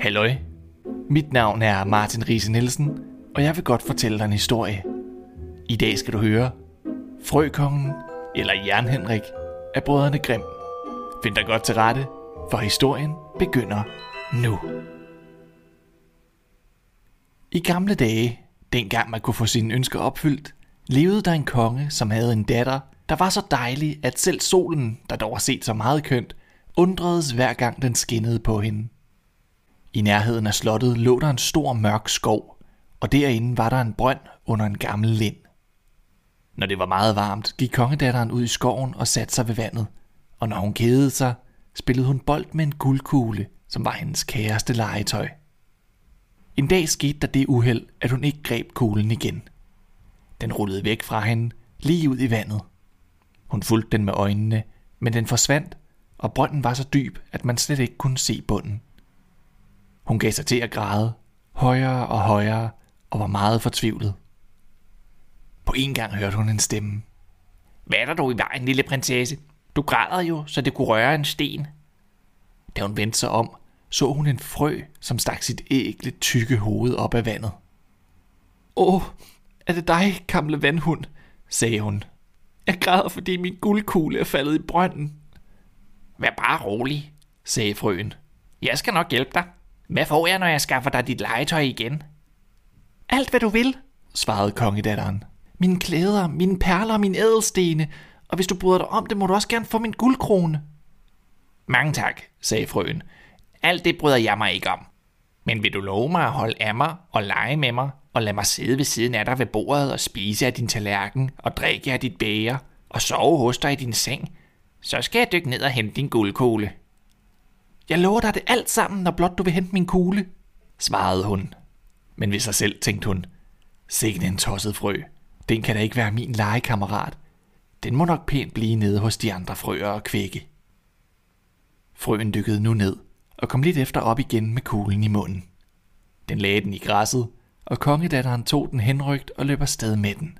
Halløj. Mit navn er Martin Riese Nielsen, og jeg vil godt fortælle dig en historie. I dag skal du høre Frøkongen eller Jern Henrik af brødrene Grimm. Find dig godt til rette, for historien begynder nu. I gamle dage, dengang man kunne få sine ønsker opfyldt, levede der en konge, som havde en datter, der var så dejlig, at selv solen, der dog har set så meget kønt, undredes hver gang den skinnede på hende. I nærheden af slottet lå der en stor mørk skov, og derinde var der en brønd under en gammel lind. Når det var meget varmt, gik kongedatteren ud i skoven og satte sig ved vandet, og når hun kedede sig, spillede hun bold med en guldkugle, som var hendes kæreste legetøj. En dag skete der det uheld, at hun ikke greb kuglen igen. Den rullede væk fra hende, lige ud i vandet. Hun fulgte den med øjnene, men den forsvandt, og brønden var så dyb, at man slet ikke kunne se bunden. Hun gav sig til at græde, højere og højere, og var meget fortvivlet. På en gang hørte hun en stemme. Hvad er der dog i vejen, lille prinsesse? Du græder jo, så det kunne røre en sten. Da hun vendte sig om, så hun en frø, som stak sit ægle tykke hoved op af vandet. Åh, er det dig, gamle vandhund? sagde hun. Jeg græder, fordi min guldkugle er faldet i brønden. Vær bare rolig, sagde frøen. Jeg skal nok hjælpe dig. Hvad får jeg, når jeg skaffer dig dit legetøj igen? Alt, hvad du vil, svarede kongedatteren. Mine klæder, mine perler og mine ædelstene, og hvis du bryder dig om det, må du også gerne få min guldkrone. Mange tak, sagde frøen. Alt det bryder jeg mig ikke om. Men vil du love mig at holde af mig og lege med mig, og lade mig sidde ved siden af dig ved bordet og spise af din tallerken og drikke af dit bæger og sove hos dig i din seng, så skal jeg dykke ned og hente din guldkugle. Jeg lover dig det alt sammen, når blot du vil hente min kugle, svarede hun. Men ved sig selv tænkte hun, sikke en tosset frø. Den kan da ikke være min legekammerat. Den må nok pænt blive nede hos de andre frøer og kvække. Frøen dykkede nu ned og kom lidt efter op igen med kuglen i munden. Den lagde den i græsset, og kongedatteren tog den henrygt og løb afsted med den.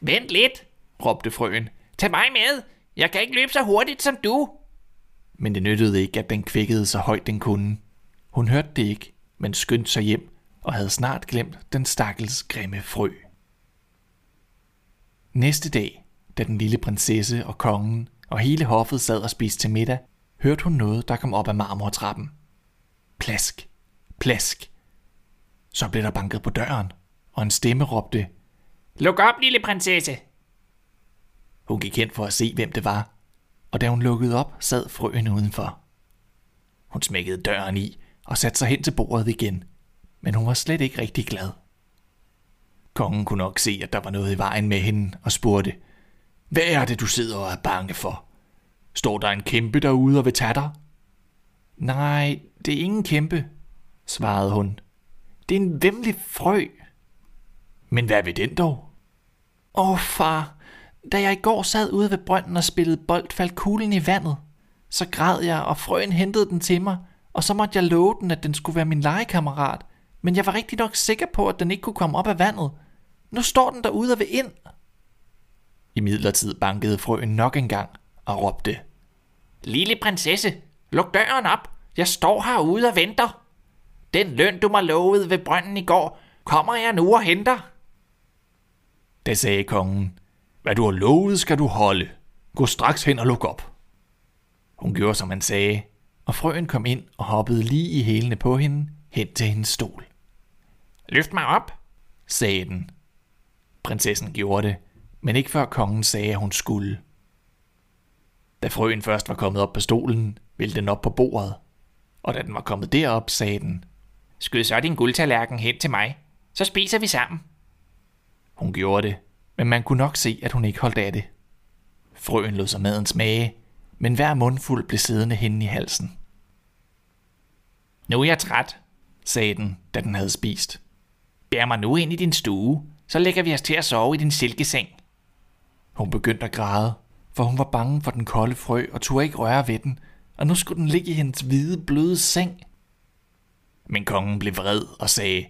Vent lidt, råbte frøen. Tag mig med. Jeg kan ikke løbe så hurtigt som du. Men det nyttede ikke, at den kvækkede så højt den kunne. Hun hørte det ikke, men skyndte sig hjem og havde snart glemt den stakkels grimme frø. Næste dag, da den lille prinsesse og kongen og hele hoffet sad og spiste til middag, hørte hun noget, der kom op ad marmortrappen. Plask, plask. Så blev der banket på døren, og en stemme råbte, Luk op, lille prinsesse! Hun gik hen for at se, hvem det var, og da hun lukkede op, sad frøen udenfor. Hun smækkede døren i og satte sig hen til bordet igen, men hun var slet ikke rigtig glad. Kongen kunne nok se, at der var noget i vejen med hende, og spurgte, Hvad er det, du sidder og er bange for? Står der en kæmpe derude og vil tage dig? Nej, det er ingen kæmpe, svarede hun. Det er en vemmelig frø. Men hvad vil den dog? Åh, oh, far, da jeg i går sad ude ved brønden og spillede bold, faldt kuglen i vandet. Så græd jeg, og frøen hentede den til mig, og så måtte jeg love den, at den skulle være min legekammerat. Men jeg var rigtig nok sikker på, at den ikke kunne komme op af vandet. Nu står den derude og vil ind. I midlertid bankede frøen nok en gang og råbte. Lille prinsesse, luk døren op. Jeg står herude og venter. Den løn, du mig lovede ved brønden i går, kommer jeg nu og henter. Da sagde kongen, hvad du har lovet, skal du holde. Gå straks hen og luk op. Hun gjorde, som han sagde, og frøen kom ind og hoppede lige i hælene på hende hen til hendes stol. Løft mig op, sagde den. Prinsessen gjorde det, men ikke før kongen sagde, at hun skulle. Da frøen først var kommet op på stolen, ville den op på bordet, og da den var kommet derop, sagde den, Skyd så din guldtallerken hen til mig, så spiser vi sammen. Hun gjorde det, men man kunne nok se, at hun ikke holdt af det. Frøen lod sig maden smage, men hver mundfuld blev siddende hende i halsen. Nu er jeg træt, sagde den, da den havde spist. Bær mig nu ind i din stue, så lægger vi os til at sove i din silkeseng. Hun begyndte at græde, for hun var bange for den kolde frø og turde ikke røre ved den, og nu skulle den ligge i hendes hvide, bløde seng. Men kongen blev vred og sagde,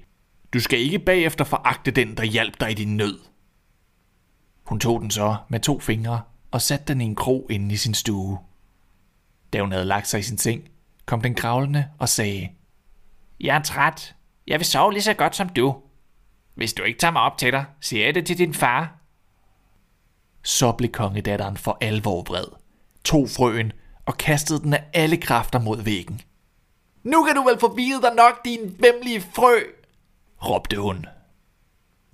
du skal ikke bagefter foragte den, der hjalp dig i din nød. Hun tog den så med to fingre og satte den i en krog inde i sin stue. Da hun havde lagt sig i sin seng, kom den kravlende og sagde, Jeg er træt. Jeg vil sove lige så godt som du. Hvis du ikke tager mig op til dig, siger jeg det til din far. Så blev kongedatteren for alvor vred, tog frøen og kastede den af alle kræfter mod væggen. Nu kan du vel få dig nok, din vemmelige frø, råbte hun.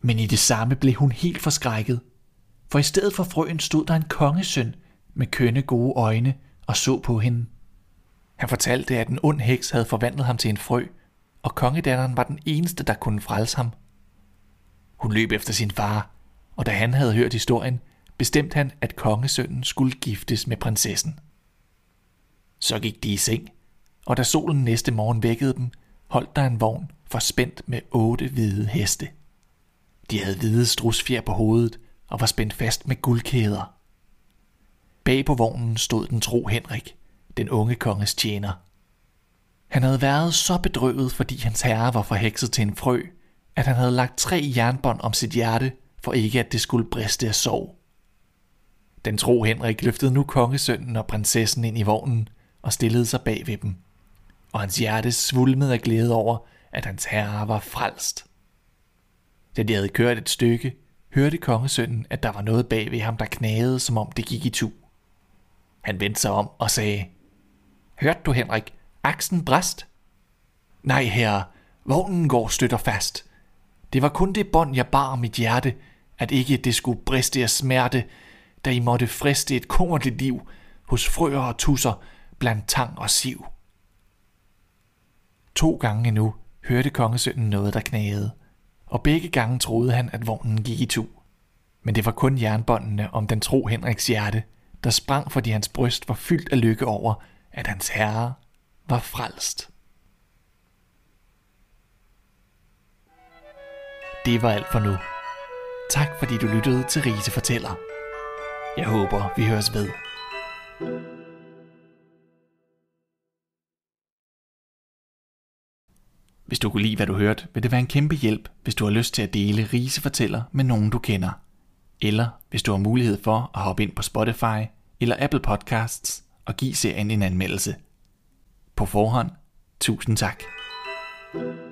Men i det samme blev hun helt forskrækket, for i stedet for frøen stod der en kongesøn med kønne gode øjne og så på hende. Han fortalte, at en ond heks havde forvandlet ham til en frø, og kongedatteren var den eneste, der kunne frelse ham. Hun løb efter sin far, og da han havde hørt historien, bestemte han, at kongesønnen skulle giftes med prinsessen. Så gik de i seng, og da solen næste morgen vækkede dem, holdt der en vogn forspændt med otte hvide heste. De havde hvide strusfjer på hovedet og var spændt fast med guldkæder. Bag på vognen stod den tro Henrik, den unge konges tjener. Han havde været så bedrøvet, fordi hans herre var forhekset til en frø, at han havde lagt tre jernbånd om sit hjerte, for ikke at det skulle briste af sorg. Den tro Henrik løftede nu kongesønnen og prinsessen ind i vognen og stillede sig bag ved dem, og hans hjerte svulmede af glæde over, at hans herre var frelst. Da de havde kørt et stykke, hørte kongesønnen, at der var noget bag ved ham, der knagede, som om det gik i tu. Han vendte sig om og sagde, Hørte du, Henrik? Aksen bræst? Nej, herre, vognen går støtter fast. Det var kun det bånd, jeg bar mit hjerte, at ikke det skulle briste af smerte, da I måtte friste et kummerligt liv hos frøer og tusser blandt tang og siv. To gange nu hørte kongesønnen noget, der knagede, og begge gange troede han, at vognen gik i tu. Men det var kun jernbåndene om den tro Henriks hjerte, der sprang, fordi hans bryst var fyldt af lykke over, at hans herre var frelst. Det var alt for nu. Tak fordi du lyttede til Rise Fortæller. Jeg håber, vi høres ved. Hvis du kunne lide, hvad du hørte, vil det være en kæmpe hjælp, hvis du har lyst til at dele Rise Fortæller med nogen, du kender. Eller hvis du har mulighed for at hoppe ind på Spotify eller Apple Podcasts og give serien en anmeldelse. På forhånd, tusind tak. thank you